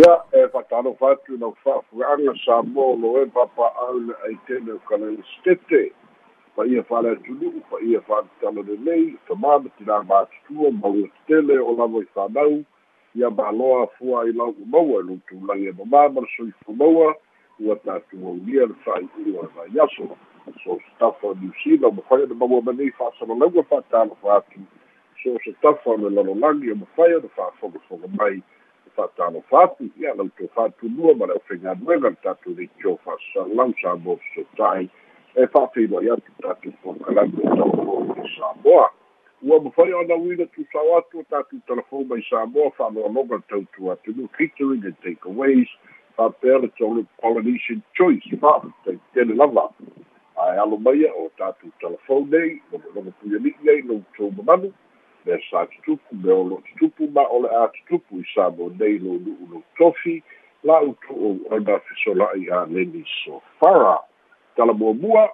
ia e fa'atalofa atu lau fa'afue'aga sa mo lo e papa'au le aitele o kalelestete faia fa'aleatunu'u faia fa'atatalo lelei tamā ma tinā matutua mauga tetele o lava i fanau ia maloa fua i lau umaua e lutulagi e mamā ma le soifumaua ua tatuaulia le fa'ai'uga e mai aso. So se tafa o niusila o mafai ona maua manei fa'asalalauga fa'atalofa atu so se tafa o le lalolagi o mafai ona fa'afogafoga mai fa'atalofa atu ia lau to fa'atunua ma le ʻaufaigaluega le tatou leitio fa'asalalau sa mo fesota'i e fa'afeiloai atu tatou pokalagi o talafou i samoa ua mafai ona uina tusao atu o tatou talafou mai samoa fa'aloaloga le tautu atunu catering and takeaways fa'apea le tolu polynesian choice fa'afetaitele lava. Ae alo maia o tatou talafou nei logologo puiali'i ai lou tou me sa tutupu me o lo tutupu ma o le a tutupu i sa mo nei lo nu'u lo tofi la utu'u ona fesola'i a leni sofara. Talamuamua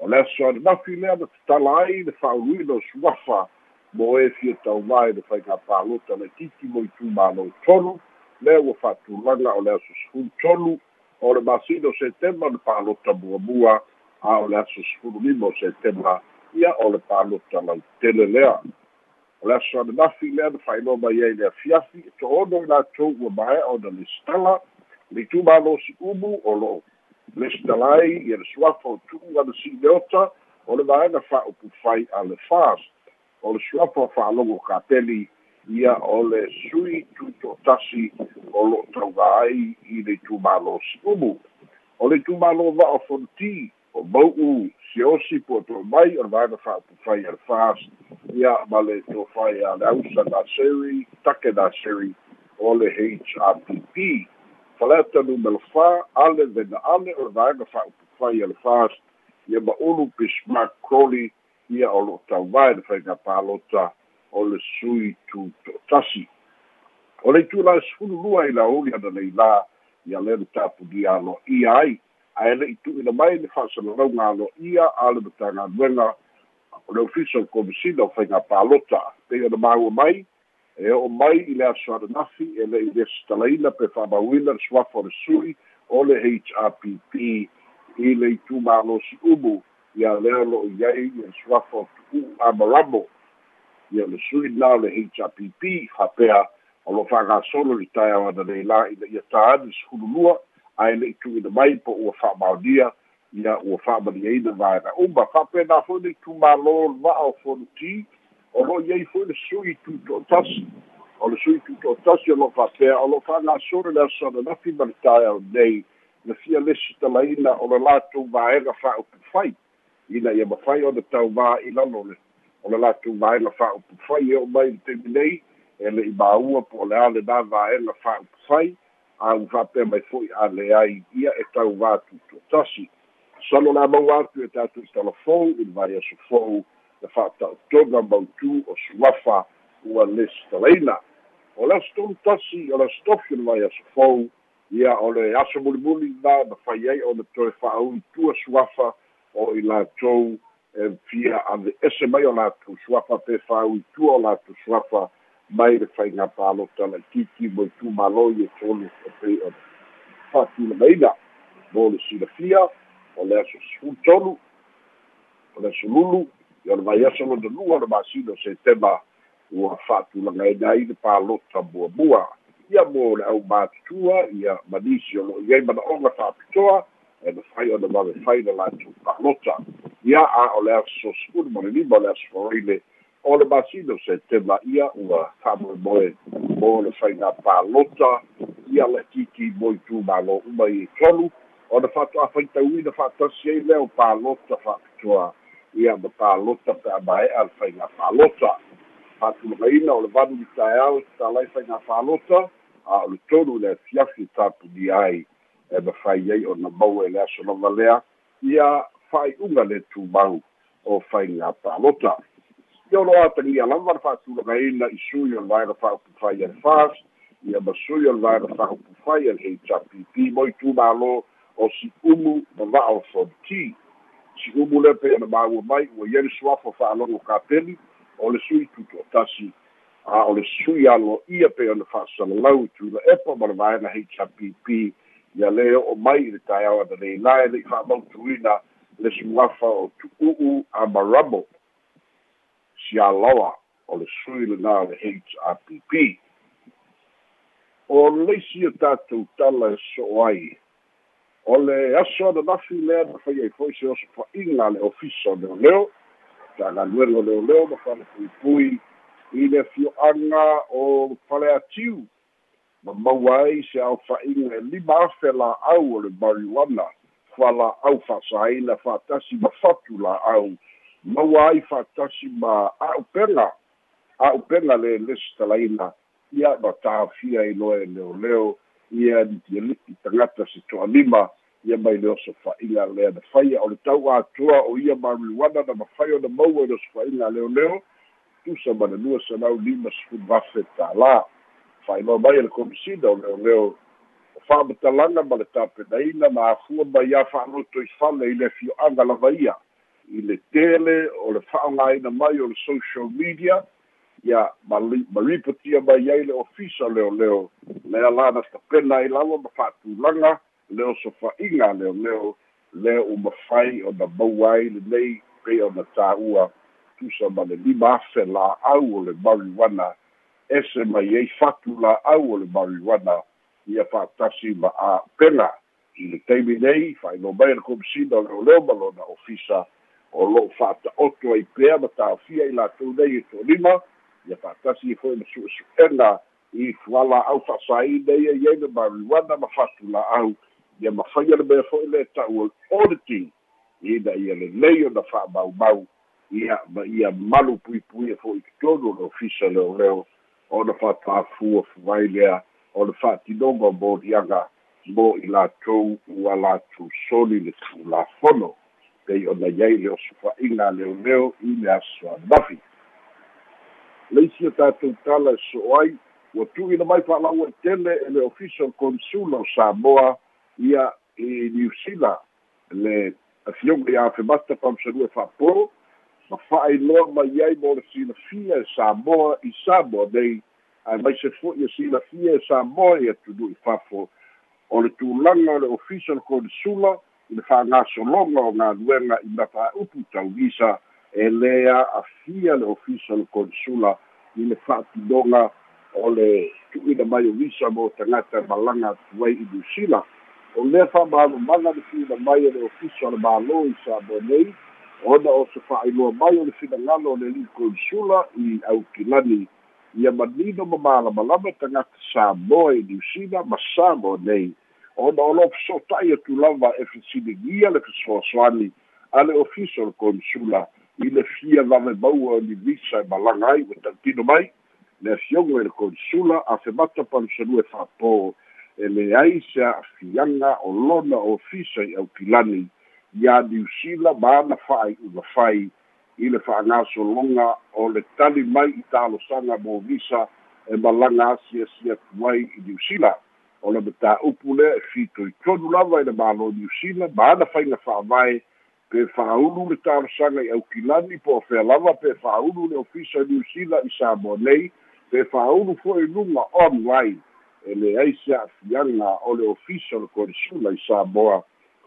o le aso ananafi lea na tatala ai le fa'auluina o suafa mo e fia taumā i le faiga palota le titi mo i tumālou tolu lea ua fa'atulaga o le aso sefulu tolu o le masina o setema le palota muamua a o le aso sefulu lima o setema ia o le palota lautele lea o le aso ananafi lea na fa'ailoa mai ai le afiafi e to'ono i latou ua mae'a ona le stala le itumālo si umu o lo'o le stala ai ia le suafa o tu'u ana si'ileota o le vaega fa'aupu fai a le fas. O le suafa fa'alogo kapeli ia o le sui tuto'atasi o lo'o taugā ai i le itumālo si umu o le itumālo va'o fonti o mau'u siosi pu'ato'o mai o le vaega fa'aupu fai a le fas ia ma le tofai a le ausa naseri take naseri o le hrpp faleta numero fā ale vena ale o le vaega fa'aupufai a le fas ia ma'ulu pe smart crolly ia o lo'o tauvae le faiga palota o le sui tuto'atasi o le itula sefulu lua i lauli ana leilā ia lea le tapulia alo'ia ai ae le'i tu'uina mai le fa'asalalauga alo'ia a le matagaluega o le official komisina o faiga palota pei ona maua mai e o'o mai i le aso ananafi e le'i lesi talaina pe fa'amauina le suafa o le su'i o le hrpp i le itumālosi umu ia lea lo'o i ai ia le suafa o tu'u'u amaramo. Ia le su'i na o le hrpp fapea o lo fa'agasolo li tae ao ana leilā ina ia tāani sefululua ae le'i tu'uina mai po ua fa'amaonia ia ua fa'amaliaina vaega uma fa'apena fo'i le itumālō va'a o fonti o lo'o iai fo'i le sui tuto'atasi o le sui tuto'atasi o lo'o fa'apea o lo'o fa'agasolo le aso ananafi ma le taeao nei na fia lesi talaina o le latou vaega fa'aupufai ina ia mafai ona tauvā i lalo le o le latou vaega fa'aupufai e o mai le temi nei e le'i māua po o le a lenā vaega fa'aupufai au fa'apea mai fo'i a le ai ia e tauvā tuto'atasi salo la mau atu e tatou talafou i le vai aso fou le fa'ata'otoga mautū o suafa ua lesi talaina o le aso tolu tasi o le aso tofi o le vai aso fou ia o le aso mulimuli la na fai ai ona toe fa'auitua suafa o i latou e fia ave ese mai o latou suafa pe fa'auitua o latou suafa mai le faiga palota lai kiki mo tumāloi e tolu o pei ona fa'atulagaina mo le silafia o le aso sefulu o le aso lulu i o le vai aso lona lua o le masino setema ua fa'atulagaina ai le palota muamua ia mo le au matutua ia manisi o lo'o iai mana'oga fa'apitoa e na fai ona mavefai na latou palota ia a o le aso sefulu ma le lima o le aso faraile o le masino setema ia ua fa'amoemoe mo le faiga palota ia le kiki mo i tumālo uma i tolu ona fa'ato'afaitauina fa'atasi ai lea o palota fa'apitoa ia ma palota pe amae'a le faiga palota fa'atulagaina o le valu i taeao talai faiga palota a o le tolu le afiafi tapunia ai. E mafai ai ona maua e le aso lava lea ia fa'ai'uga le tumau o faiga palota ia o loa tagia lava le fa'atulagaina i sui o le vaega fa'aupufai a le fas ia ma sui o le vaega fa'aupufai a le hpp mo i tumālō o si umu ma va'a o fonti si umu le pe ona maua mai ua ia le suafa fa'alogo kapeli o le sui tuto'atasi a o le sui alo ia pe ona fa'asalalau i tula epa ma le vaena hpp ia lē o'o mai i le taeao ana leilae le'i fa'amautuina le sugafa o tu'u'u a maramo sialoa o le sui lenā o le hrpp o leisi o tatou tala e so'o ai o le aso ananafi lea na fai ai fo'i se oso fa'iga le ofisa leoleo tagaluega leoleo ma falepuipui i le fio'aga o faleatiu ma maua ai se aofa'iga e lima afe la'au o le marijuana fala'au fa'asāina fa'atasi ma fatu la'au maua ai fa'atasi ma a'upega a'upega le lesi talaina ia ma tāfia i loe leoleo ia litia li'i tagata se to'alima ia mai le oso fa'iga lea na faia o le tau atua o ia marijuana na mafai ona maua i le oso fa'iga leoleo tusa ma le lua sanau lima sefulu afe tālā fa'ailoa mai e le komisina o leoleo o fa'amatalaga ma le tapenaina ma afua mai ia fa'aloto i fale i le fio'aga lava ia i le tele o le fa'aogāina mai o le social media ia ma ripotia mai ai le ofisa leoleo. Lea la na tapena ai lava ma fa'atulaga le oso fa'iga leoleo le uma fai ona maua ai lenei pei ona tā'ua. Tusa ma le lima afe la'au o le marijuana. Ese mai ai fatu la'au o le marijuana. Ia fa'atasi ma a'upega i le taimi nei fa'ailoa mai le komisina o leoleo ma lona ofisa o lo'o fa'ata'oto ai pea ma tāfia i latou nei e to'alima ia fa'atasi fo'i ma su'esu'ega i fuala'au fa'asāina ia iai le marijuana ma fatu la'au ia mafaia le mea fo'i le ta'u auditing ina ia lelei ona fa'amaumau ia ma ia malu puipui e fo'i totonu o le ofisa leoleo ona fa'apafua fuvai lea o le fa'atinoga moliaga mo i latou ua latou soli le tu'ulafono pei ona iai le osofa'iga leoleo i le aso anafi. Leisi o tatou tala e so'o ai ua tu'uina mai fa'alaua i tele e le official consula o samoa ia i New Zealand le afioga ia femata fa'amasalua e fa'apō ma fa'ailoa mai ai mo le silafia e Samoa i Samoa nei ae mai se fo'i e silafia e Samoa ia tunu'i fafo o le tulaga o le official consula le fa'agasologa o galuega i mataupu tauvisa e lea afia le official consula i le fa'atinoga o le tu'uina mai o visa mo tagata malaga atu ai i Zealand o lea fa'amālamaga le fina mai e le ofisa o le mālō i Samoa nei ona o se fa'ailoa mai o le finagalo o le li'i konsula i aukilani ia manino ma malamalama tagata samoa i niusila ma samoa nei ona o loo feso'ota'i atu lava e fesiligia le fesoasoani a le ofisa o le konsula i le fia lave maua o ni visa e malaga ai ua ta'utino mai le afioga i le konsula a femata palusalua e fa'apō e leai se a'afiaga o lona ofisa i aukilani ia niusila ma ana fa'ai'uga fai i le fa'agasologa o le tali mai i talosaga mo visa e malaga asiasi atu ai i niusila o le matā'upu lea e fitoitonu lava i le mālo niusila ma ana faiga fa'avae pe fa'aulu le talosaga i aukilani po o lava pe fa'aulu le ofisa niusila i samoa nei pe fa'aulu fo'i luga online e leai se a'afiaga o le ofisa o le kolisula i samoa.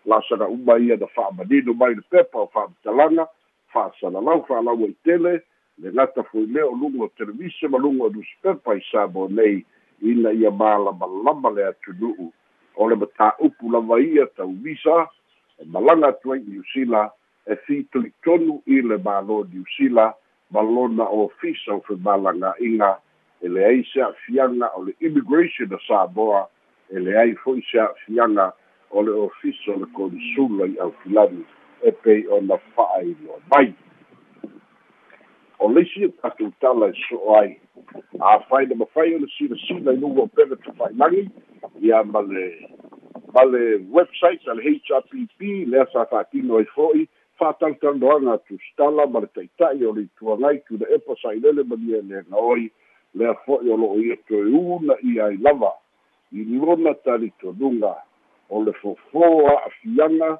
Lasaga uma ia na fa'amanino mai le pepa o fa'amatalaga fa'asalalau fa'alaua i tele le gata foi lea o luga o televise ma luga o newspepa i samoa nei ina ia malamalama le atunu'u. O le matā'upu lava ia tauvisa e malaga atu ai niusila e fitolitonu i le mālō niusila ma lona ofisa o femalaga'iga e leai se a'afiaga o le immigration o samoa e leai fo'i se a'afiaga o le ofisa o le konsula i aufilani e pei ona fa'ailoa mai o leisi e tatou tala e so'o ai afai na mafai o silasila i luga o pega tafa'ilagi ia ma le ma le website a le hrpp lea sa fa'atino ai fo'i fa'atautanoaga tusitala ma le ta'ita'i o le ituagai tuna epa sa'ilele ma lia lega oi lea fo'i o lo'o ia toe una ia ai lava i lona talitonuga o le fofō a'afiaga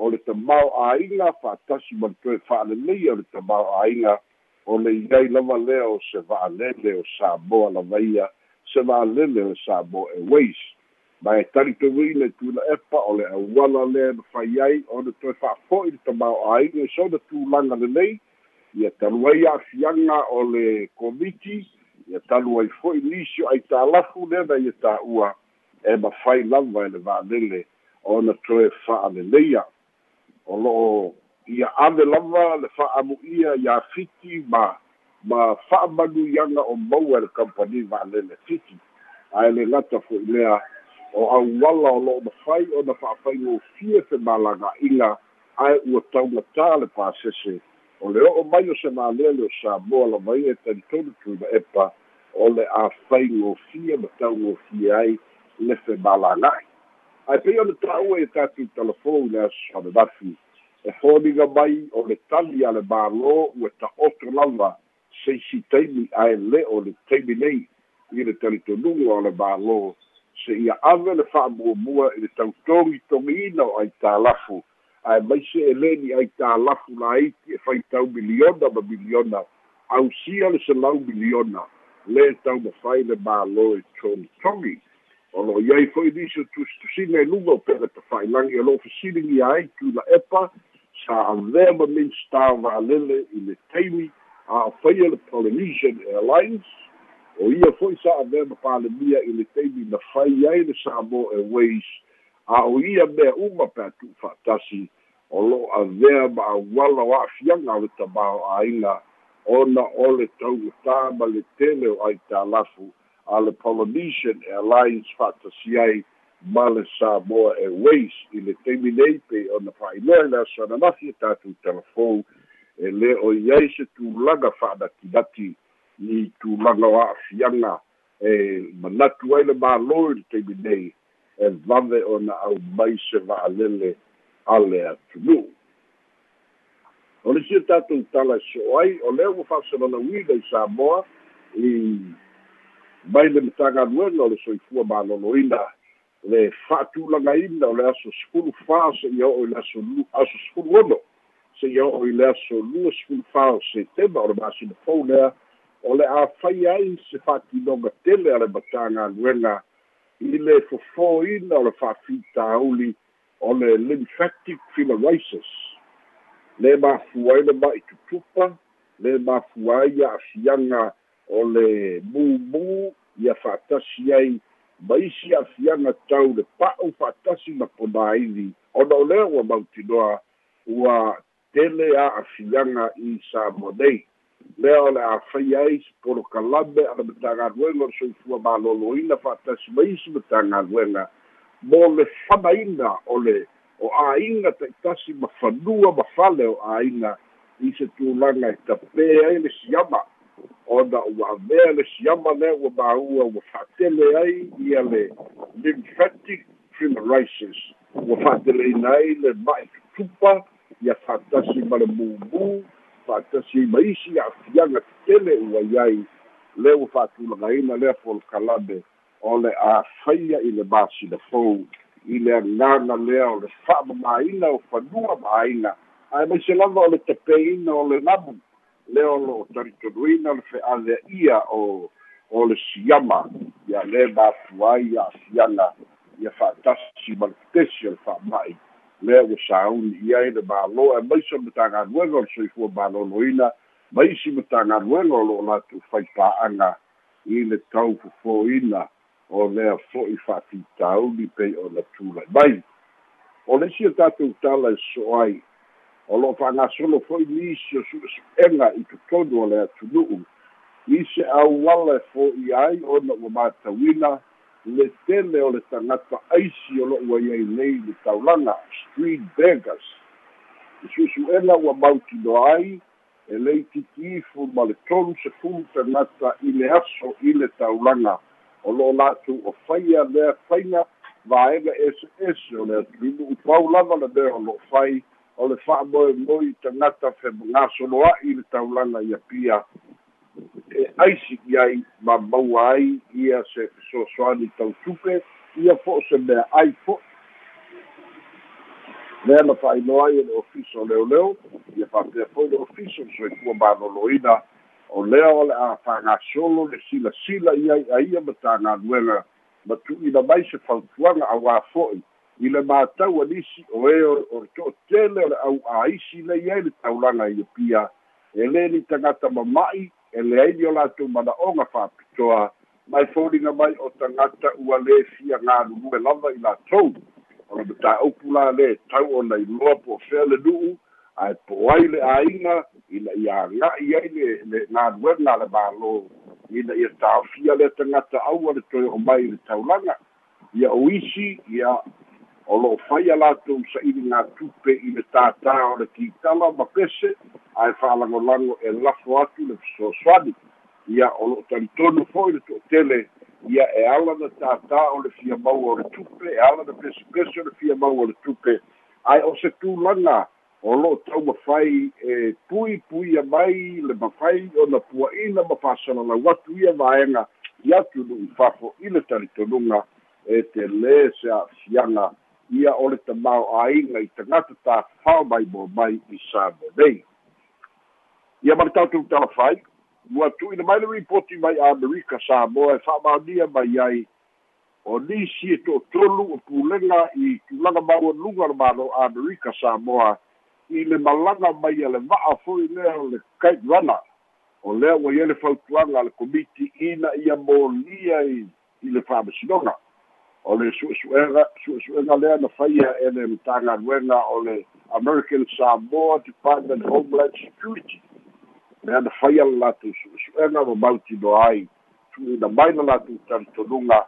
o le tamao āiga fa'atasi ma le toe fa'alelei o le tamao āiga o le iai lava lea o se va'alele o samoa lavaia se va'alele o samoa airways ma e talitoui le tula epa o le auala lea na fai ai o le toe fa'afo'i le tamao'aiga e sona tulaga lelei ia talu ai a'afiaga o le komiti ia talu ai fo'i nisi o aitālafu lea na ia tā'ua e mafai lava e le va'alele ona toe fa'aleleia o lo'o ia ave lava le fa'amu'ia iā fiti ma ma fa'amanuiaga o maua le kampani va'alele fiti. Ae le gata fo'i lea o auala o lo'o mafai ona fa'afaigofia fe malaga'iga ae ua taugatā le pasese. O le o'o mai o se mālea le o samoa lavaia e talitonu tuna epa o le āfaigofia ma taugofia ai le fe malaga'i ae pei ona ta'ua ia tatou telefon le aso ananafi e foliga mai o le tali a le mālō ua ta'oto lava seisi taimi ae le o le taimi nei. I le talitonuga o le mālō se ia ave le fa'amuamua i le tautogi togiina o ai tālafu ae maise e leni ai tālafu laiti e faitau miliona ma miliona ausia le selau miliona. Le tau mafai le mālō e tolitogi o lo iai fo'i nisi o tusitusiga e luga o pele tafa'ilagi o lo'o fesiligi ai tula epa sa avea ma minsta va'alele i le taimi a o faia le polynesian airlines o ia fo'i sa avea ma palemia i le taimi na fai ai le samoa airways a o ia mea uma pe atu'u fa'atasi o lo'o avea ma auala o a'afiaga o le tamao āiga ona o le taugatā ma le tele o ai tālafu a le polynesian airlines fa'atasi ai ma le Samoa Airways i le taimi nei pe ona fa'ailoa i le aso ananafi e tatou telefou e lē o iai se tulaga fa'anatinati i tulaga o a'afiaga e manatu ai le mālō i le taimi nei e vave ona au mai se va'alele a le atunu'u o le sia tatou tala e so'o ai o lea ua fa'asalalauina i samoa i mai le matagaluega o le soifua malōlōina le fa'atulagaina o le aso sefulu fā se'ia o'o i le aso aso sefulu ono se'ia o'o i le aso lua sefulu fā o setema o le masina fou lea o le āfai ai se fa'atinoga tele a le matagaluega i le fofōina o le fa'afitauli o le lymphatic filarisis le mafua ai le ma'itutupa le mafua ai a'afiaga o le mūmū ia fa'atasi ai ma isi afiaga tau le pa'u fa'atasi ma ponaili ona o lea ua mautinoa ua tele a'afiaga i samo nei lea o le a'afai ai se polokalame a le matagaluega o le soifua malōlōina fa'atasi ma isi matagaluega mo le fanaina o le o āiga ta'itasi ma fanua ma fale o āiga i se tulaga e tapē ai le siama ona ua avea le siama lea ua māua ua fa'atele ai ia le lymphatic filarisis ua fa'ateleina ai le ma'i tutupa ia fa'atasi ma le mūmū fa'atasi ai ma isi a'afiaga tetele ua iai. Lea ua fa'atulagaina lea folokalame o le āfaia i le masina fou. I le agaga lea o le fa'amamāina o fanua ma'aina ae maise lava o le tapeina o le namu lea o lo'o talitonuina le fe'alea'ia o o le siama ia lē mafua ai a'afiaga ia fa'atasi ma le fetesi o le fa'ama'i lea ua sauni ia ai le mālō e maise o matagaluega o le soifua malōlōina ma isi matagaluega o lo'o latou faipa'aga i le tau fofōina o lea fo'i fa'afitauli pei ona tulai mai. O le isi o tatou tala e so ai o lo'o fa'agasolo fo'i nisi o su'esu'ega i totonu o le atunu'u i se auala e fo'i ai ona ua matauina le tele o le tagata aisi o lo'u ai ai nei le taulaga street beggers i su'esu'ega ua mautinoa ai e lei titiifu ma le tolu sefulu tagata i le aso i le taulaga o lo'o latou o faia lea faiga vaega ese ese o le atunu'u pau lava le mea o lo'o fai o le fa'amoemoi tagata femasoloa'i i le taulaga ia pia. E aisi i ai ma maua ai ia se fesoasoani tautupe ia fo'o se mea ai fo'i lea na fa'ailoa ai e le ofisa o leoleo ia faapea foi le official soifua malōlōina o lea o le a fa'agasolo le silasila ia i'aia ma tagaluega ma tu'uina mai se fautuaga auā fo'i i le matau anisi o e o le to'otele o le au'āisi lei ai le taulaga ia pia. E lē ni tagata mama'i e leai ni o latou mana'oga fa'apitoa mai foliga mai o tagata ua lē fia galulue lava i latou. O le mataupu la lē tau ona iloa po o fea le nu'u ae po ai le āiga ina ia aga'i ai le le galuega a le mālō. Ina ia tāofia le tagata aua le toe o mai le taulaga. Ia o isi ia o lo'o faia latou sa'ili gā tupe i le tātā o le kitala ma pese ae fa'alagolago e lafo atu le fesoasoani ia o lo'o talitonu fo'i le to'atele ia e ala na tātā o le fia maua o le tupe e ala na pesepese o le fia maua o le tupe. Ae o se tulaga o lo'o tau mafai e pui puia mai le mafai ona pua'ina ma fa'asalalau atu ia vaega i atu nu'u fafo i le talitonuga e te lē se a'afiaga ia o le tamao āiga i tagata tafao mai mo mai i sa mo nei ia ma le tatou talafai ua tu'uina mai le ripoti mai amerika sa moa e fa'amaonia mai ai o nisi e to'atolu o pulega i tulaga maualuga le malo amerika sa moa i le malaga mai a le va'a fo'i lea o le kite runner o lea ua ia le fautuaga a le komiti ina ia molia i i le fa'amasinoga o le su'esu'ega su'esu'ega lea na faia e le matagaluega o le american samoa department homeland security. Mea na faia la latou su'esu'ega ma mautino ai tu'uina mai na latou talitonuga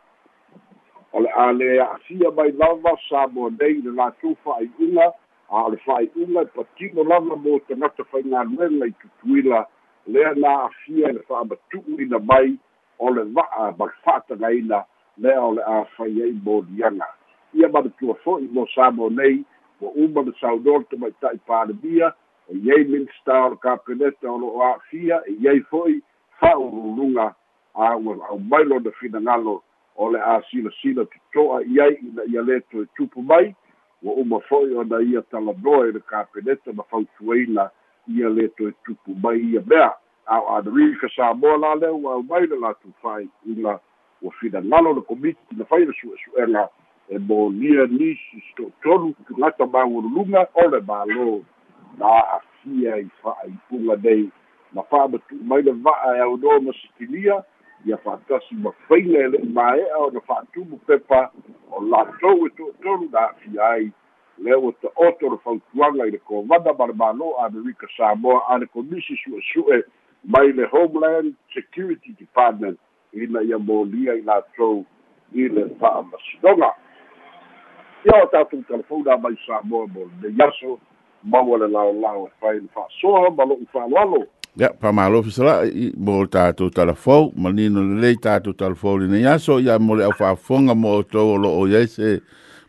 o le a le a'afia mai lava sa moa nei le latou fa'ai'uga a o le fa'ai'uga e patino lava mo tagata faigaluega i tutuila. Lea na a'afia e le fa'amatu'uina mai o le va'a ma le fa'atagaina lea o le a fai ai moliaga ia manatua fo'i mo sa mo nei ua uma le saunoa le tamaita'i palemia e iai minista o le kapeneta o lo'o a'afia e fo'i fa'uruluga a ua au mai lona finagalo o le a silasila toto'a i ai ina ia lē toe tupu mai ua uma fo'i ona ia talanoa i le kapeneta ma fautuaina ia lē toe tupu mai ia mea. Ao amerika sa moa la lea ua au mai le latou fa'ai'uga ua finagalo le komiti na fai le su'esu'ega e molia nisi to'atolu tugata maualuluga o le mālō na a'afia i fa'aipuga nei. Ma fa'amatu'u mai le va'a e aunoa ma sikilia ia fa'atasi ma faiga e le'i mae'a ona fa'atumu pepa o latou e to'atolu na a'afia ai. Lea ua ta'oto le fautuaga i le kovana ma le mālō amerika samoa a le komisi su'esu'e mai le homeland security department ina ia molia i latou i le fa'amasinoga ia o tatou telefona mai sa moa mo lenei aso maua le laolao e fai le fa'asoa ma lo'u fa'aloalo ia pamalo fisala'i mo tatou talafou ma lino lelei tatou talafou lenei aso ia mo le ʻaufa'afofoga mo outou o lo'o iai se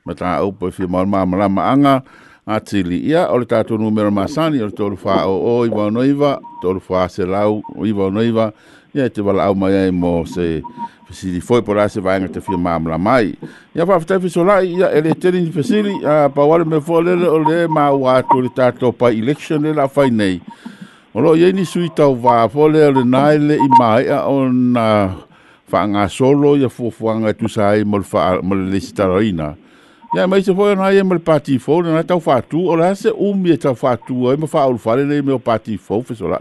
ma tagaupa i fia ma o le mamalamaʻaga atili ia o le tatou numero masani o le tolufa oo iva onoiva tolufa selau iva onoiva ia e te valaau mai ai mo se fesili foi po lase vaega te fia mamala mai. Ia faafetai fesolai ia e leteli ni fesili a pauale me foalele o le maua atu le tatou pai election le laafai nei. O loo iai nisui tauvā foalea o lenā e leʻi maeʻa ona faagasolo ia fuafuaga e tusa ai mo le lesi taloina le ia mai se foi na ia mo parti fo na tau fa tu o la se umi tau fa tu e mo fa o fa le me parti fo fisola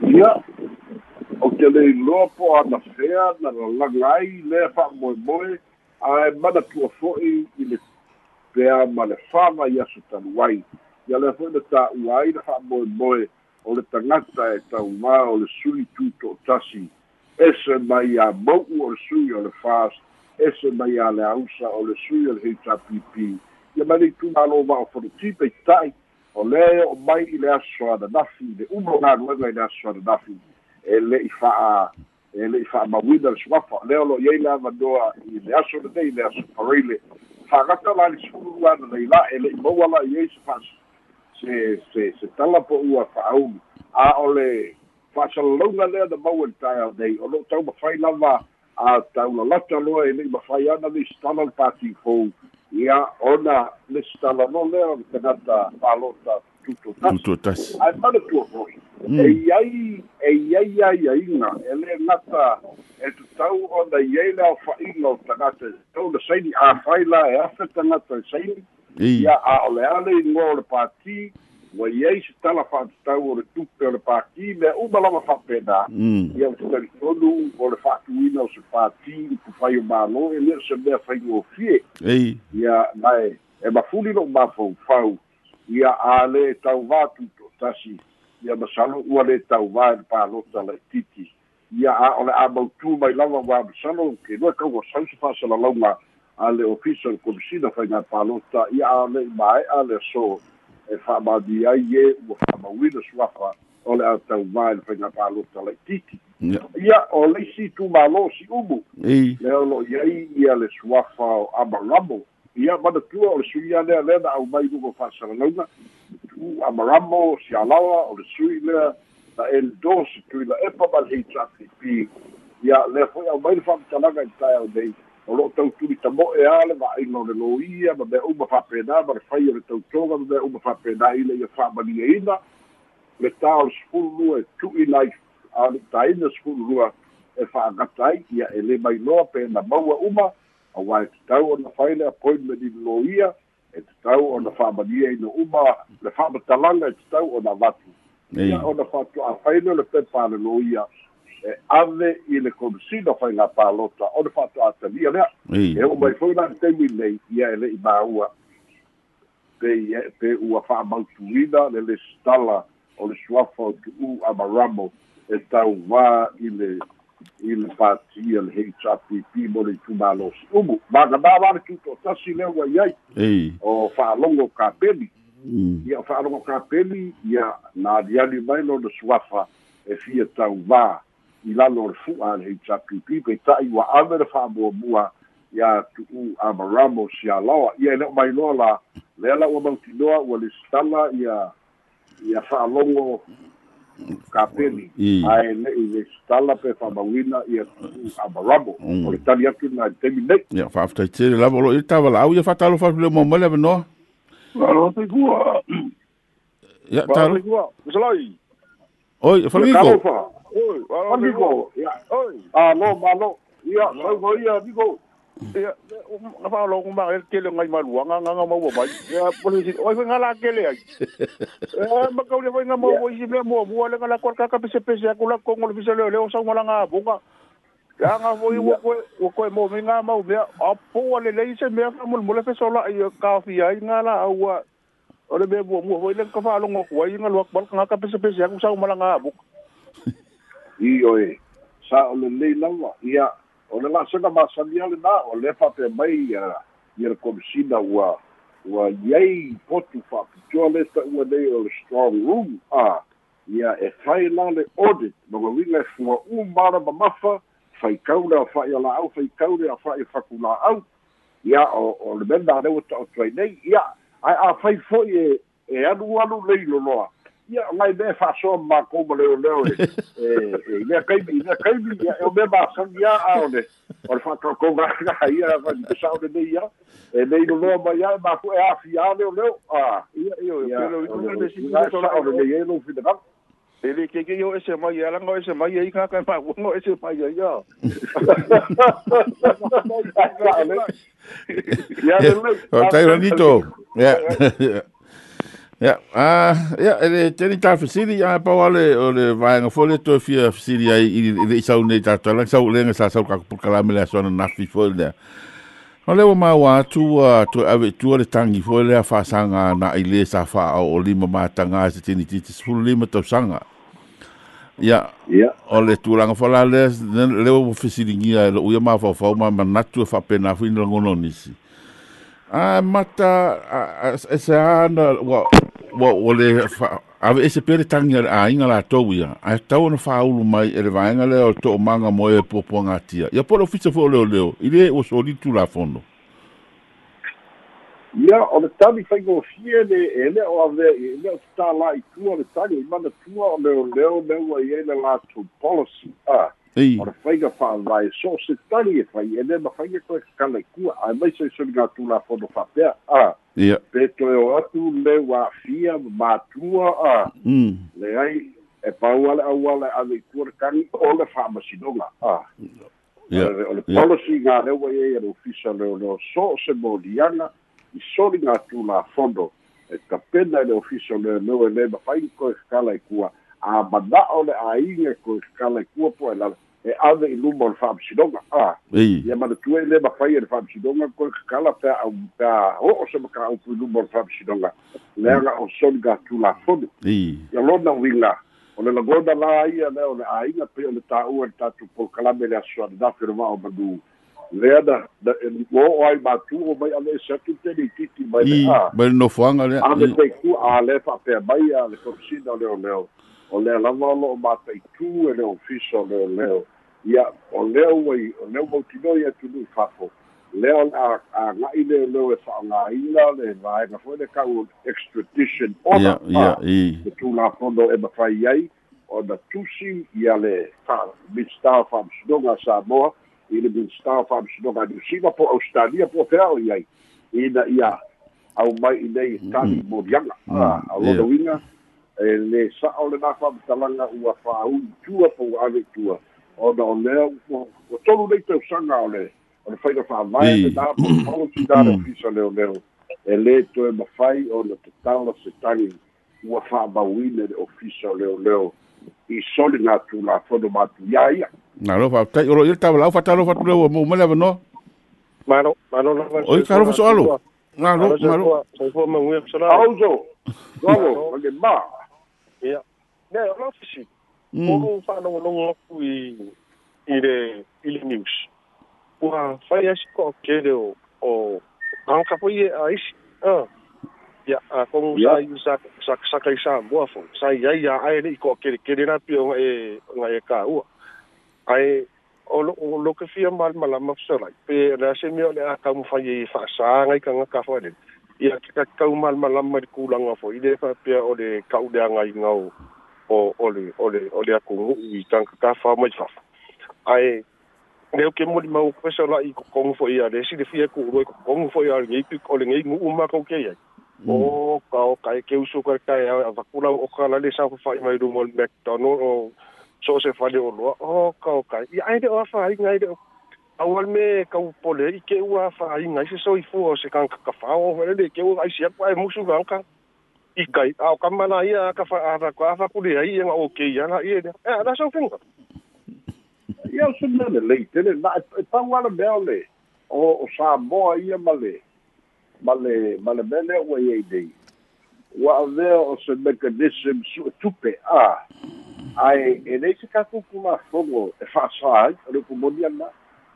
ia o ke le iloa po ana fea na lalaga ai lea fa'amoemoe ae mana tua fo'i i le pea ma le fava i aso talu ai ia lea fo'i le tā'ua ai le fa'amoemoe o le tagata e taumā o le sui tuto'atasi ese mai a mau'u o le sui o le fast ese mai a le ausa o le sui o le hpp ia mai lei tumālo va'ofonotipe peita'i o le o mai i le aso ananafi i le uma o galuega i le aso ananafi e le'i fa'a e le'i fa'amauina le suafa lea o lo iai le avanoa i le aso lenei le aso paraile fa'agata la le sulu ana nei la e le'i maua la i se fa se se se tala po ua fa'aulu a o le fa'asalalauga lea na maua le tae nei o lo'o tau mafai lava a taulalata loa e le'i mafai ana le stala le patifou ia ona le stalano lea o le tagata palota tuto tasi tuto tasi ai mana tua fo'i Mm. e iai e iai ai e lē gata e tatau ona iai le aofa'iga o tagata tau le saini afai la e afe tagata e saini. Ia a o le ale igoa o le pati ua iai se tala fa'atatau o le tupe o le pati mea uma lava fa'apena mm. Ia o talitonu o le fa'atuina o se pati i pufai o mālo e lea se mea faigofie ei. Ia nae e mafuli lo mafaufau ia a le tauvā tuto tasi. Ia masalo ua le tauvā e le palota le titi. Ia a o le a mautū mai lava ua masalo ke noe kaua sau se fa'asalalauga a le ofisa le komisina faiga palota ia a le mae'a le so e fa'amani ai e ua fa'amauina suafa o le a tauvā e le faiga palota le titi ia o le isi tumālo si umu. Le olo iai ia le suafa o amaramo. Ia manatua o le sui a lea lea na au mai lugo fa'asalalauga tu amaramo sialawa o le sui lea na endos tui la epa ma le hpp ia lea foi au mai le fa'amatalaga i tae au nei o lo'o tautuli tamo'e a le va'aiga o le loia ma mea uma fa'apena ma le fai o le tautoga ma mea uma fa'apena i le ia fa'amaliaina le tā o le sefulu lua e tu'ina ai a le taina sefulu lua e whaagata ai ia e le mai loa pe na maua uma a wai te tau o na whaile appointment i lo ia e te tau o na whaamania i no uma le whaamatalanga e te tau o na watu ia o na whatu a whaile le pepa le ia e ave i le komisina whai ngā pālota. O na whatu a tania lea e o mai foi na temi nei ia e le i maua pe ia pe ua whaamautuina le le stala o le suafa o u amaramo e tau wā i le i le patia le HRPP mo le tumalo si umu. Maka nā wāre ki tō tasi leo wa iai ei. O whaalongo ka peli. mm. Ia whaalongo ka peli, ia nā riani mai no le suafa e fia tau wā i lalo le fua le HRPP pe tai wa ame le whaamua mua ia tu u amaramo si a lawa. Ia leo mai loa la lea la ua mauti noa ua le stala ia ia whaalongo ka peli. i ai le i le stala pe whamawina i a amaramo. Mm. O le tali atu na temi nei. ia whaaftai tere lava lo i tawa lau ia whatalo whatu le Alo te kua. ia talo kua. Salai. Oi, oi, amigo. Alô, alô. Ia, vai vai, amigo. Ia, o na falo com uma ele que ele ngai malua, nga nga mau vai. Ia, por isso, oi, vem lá que ele aí. É, mas que ele vai na mau, oi, vem mau, vou ali na corca que pese pese, a cola com o bicho ali, ele usa uma langa boca. Ya nga foi o coi, o coi mo vem na mau, vem a pô ali lei se me a mul mulefe só lá, ia café aí, nga lá, aua. Ora bebo, mo vai na cafalo, mo vai na lua, bal, nga pese pese, a sa uma langa boca. I oe. Sa o le lei lawa. Ia, o le la sanga masani ale na, o le fa pe mai ia, ia le komisina ua, ua iei potu fa pitua le ta ua nei o le strong room. Ah, ia e fai la le audit, ma wa winga e fua u mara ma mafa, fai kaule a fai ala au, fai kaule a fai fakula au. Ia, o, o le menda rewa ta o tuai nei, ia, ai a fai foi e, e anu anu leilo loa. Ia ngai me fa so ma ko mo leo leo e e ia kai mi ia kai mi ia o me ba sa ia a o le o le fa ko ko ga ga ia va di sa o de ia e nei no lo ma ia ma ko e a fi a leo leo a ia ia ia ia lo ko le si ia sa o de ia no fi de ga ele ke ke yo ese mai ala ngo ese mai ai ka ka ma ngo ese mai ai ya ia le o tai ranito ia ia ah ia ele teni ta fasili ia pa wale o le vai nga fole to fia fasili ai i le isau nei ta tala sau le nga sa sau ka pukala mele sona na fi fole O lewa ma wa tu a tu ave tu le tangi fo le fa sanga na ile sa fa o lima ma tanga se tini titi fu lima to sanga. Ya ia o le tulanga fo la le le o fisilingia le uia ma fa fa ma ma natu fa pena fu no ngono nisi. A mata a se ana wa wa o le fa ave ese pere tangi a inga la to ia. A tau na fa ulu mai e le vaenga le o to manga mo e popo ngatia. Po lo fisa fo leo leo. Ile o so li tu la fondo. ia o le tali faigofie le e le o ave e le o tāla i tua le tali i mana tua o leo leo leo e le latou policy a Ei. o le faiga fa'avae so o se tali e fai e lē mafaiga koe kakala i kua ae mai se soliga tulafono fa'apea a Ia. pe toe o atu le ua'afia ma matua a. Mm. leai e pau ale au ale ave i kua le kagi o le fa'amasinoga a. O le- o policy ga le wa ye le ofisa le le so se molianga i soli nga tu la fondo. E ka pena le ofisa le le wa le ba fai ko skala i kua. A bada o le a inga ko skala i kua po e la e ave i lumo le fam sidonga a Ei. ia mana tu e le ba fai le fam sidonga ko skala pe a pa o o se ka o pu lumo le fam sidonga le nga o soli nga tu la fondo Ei. ia lona winga o le lagoda la ia le o le aiga pe o le tāua le tatu polokalame le asoa le dafe le va'o manu lea na na e o o ai matu o mai ale se atu tele titi mai le I. a Mai no fuanga le. a le te ku a le fa pe mai a le komisina le o leo o le lava o lo mata i tu e le ofiso le o leo ia o leo wai o leo mo tino ia tu ni fafo leo a a ngai le leo e fa nga ina le vai na foi le kau extradition order Ia. Ia. Ah I. te tūlā pono e mawhai ai, o na tusi i a le Midstar Farm Sinonga Samoa, i le Sinonga New Zealand po Australia po pēo i ai, i na ia au mai i nei tani mo dianga, a au ia. lono winga, e le sa o le nā whamatalanga ua whāu tua po ave tua, o na o lea, o o tolu nei tau sanga o le, o le whaamai, Ei. le nā po policy nā le ofisa leo leo, e le toe mawhai o na te tala se tangi ua whaamauine le ofisa leo leo i soli la whono mātu ia ia. Na lo fa tai ro il tava la fa talo fa tu le. Mano, mano na vai. Oi karo fa so alo. Na lo na lo. Sai fo ma. Ia. Ne, o. Mm. Mm. Mm. Mm. Mm. Mm. Mm. Mm. Mm. Mm. Mm. Mm. Mm. o, Mm. Mm. Mm. Mm. ya a kon sa sa sa sa kai sa bo fo sa ya ya a ni ko ke ke na pi e nga e ka u ai o lo lo ke fi mal mala ma fo pe la se mi o le a ka mu fa ye fa sa nga ka nga ka fo le ya ka ka mal mala ma ku la nga fo ide fa pe o le ka u de nga i nga o o le o le o le aku i tanka ka fa mai fa. Ai Leo ke mo di mau pesa la i ko kongu fo ia le si le fia ku ro ko kongu fo ia ngai pi o le ngai ngu ma ko ke ia. O ka o kai ke usu ka kai a vakula o ka la le sa fa mai ru mo McDonald o so se fa le o lo o ka o kai. Ia ai de o fa ai ngai de awal me ka u pole i ke ua fa ai ngai se so i fu o se kan ka fa o le de ke u ai sia pa musu gan ka i kai a ka ia ka fa a ra ka fa ku dia i nga ok ia na ia dia e da so finga ia so na le le te le na pa wala bele o o sa mo ia male male male bele o ia dei. Wa ave o se mechanism su tupe a ai e nei se ka ku ma fogo e fa sa ai lu ku mo na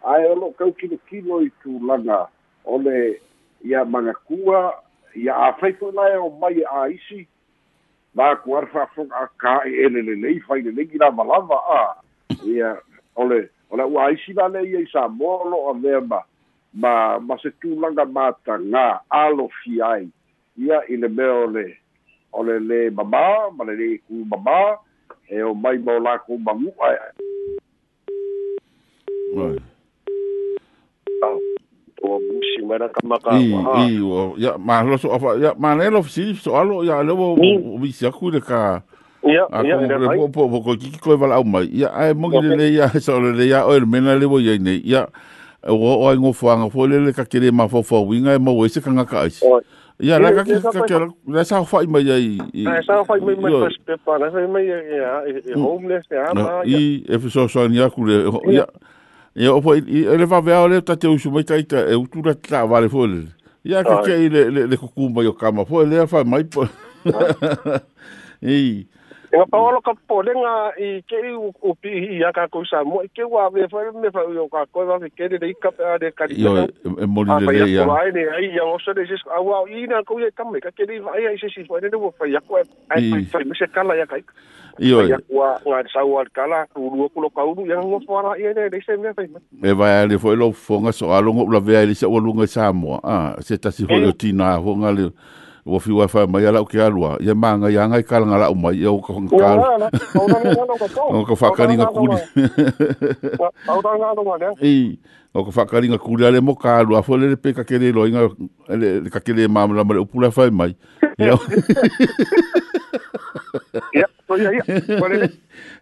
ai o lo ka ki ki lo i tu lana ole ia manakua ia a whaifo lai o mai a isi, ma ku arfa fonga a ka e ele le lei, whai le lengi la malava, a, ia, ole ole ua isi la le ia i sa molo a vea ma ma ma se tūlanga mata ngā alo fi ai. Ia i le mea ole ole le mama ma le le ku mama e o mai mo la ku mangu ai. Oi. O musi mara kamaka I i o ya ma lo so fa ya ma le lo si so alo ya le o o vi sia ku de ka ia a ia ko ina le mai po po po ko ki ko va la mai. Ya ai mo le le ya so le ya o le mena le wo ye nei. Ya o o ai ngo fuanga fo le le ka kere ma fo fo winga mo we se ka nga ka ai ya la ka ia, ka ka ka la sa fa mai ai ai sa fai mai mai Yo, pas pe pa fai mai e homeless no, ma ia i e so so ni aku le ya ya o po i le va vea le ta te usu mai ta ita e la ta vale fo le ya ka Ai. ke le le le kukumba yo kama fo le fa mai po i Nga paolo ka polenga i ke i u u pi i a ka ko mo i ke wa ve fa me fa yo ka ko va ke de i ka pa de ka yo e mo le le ya ya ai ne ai ya o se de sis a wa i na ko ye kam me ka ke di va ai se sis fa de wo fa ya ko ai I. fa me se kala ya kai. Iyo. Ya kwa ngai sa wal kala ulu ku lo ka ulu yang ngos wala ye de se me fe. Me va le foi lo fonga so alo ngop la ve ali se ulu nga sa. Ah, se ta si foi ti na ho nga le wo fi wa fa ma ya la ki alwa. Ye ma ya nga kala nga la ma ye ko ka. Ko na ko. Ko fa ka ni nga ku. Ta nga do ma ya. Ii. O ka whakaringa kūrea le mo kālua, fo le pe ka kere loinga, le ka kere māmala mo upura whai mai. Ia. Ia, so ia, ia. Wale ne.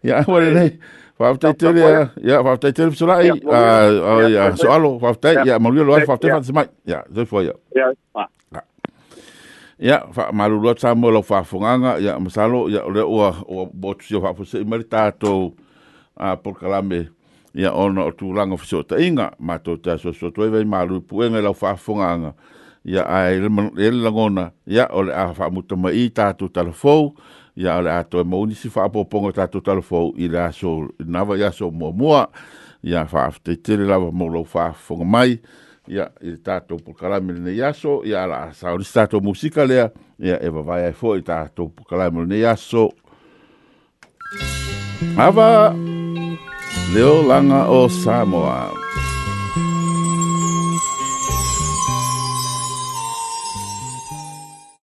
Ia, wale nei. Whaftai tere, ia, whaftai tere pisa lai. Ah, ia, so alo, whaftai, ia, maruia loa, whaftai whaftai mai. Ia, zoi fo ia. Ia, ah. Ia, wha marurua tā mo lau whafunganga, ia, masalo, ia, ole ua, ua botu sio whafuse i mari tātou a porkalame, ia, ona o tūranga whisio ta inga, mātou tā so so toi vei maru puenga lau whafunganga, ia, ai, ele langona, ia, ole a whamuta mai i tātou talafou, ia, ole a toi mauni si whapoponga tātou talafou, i le aso, nawa i aso mua mua, ia, whaafte tere lava mo lau whafunga mai, ia i tātou pukalame le nei aso, ia la sauri tātou musika lea, ia e vai ai fo i tātou pukalame le nei aso. Ava, leo langa o Samoa.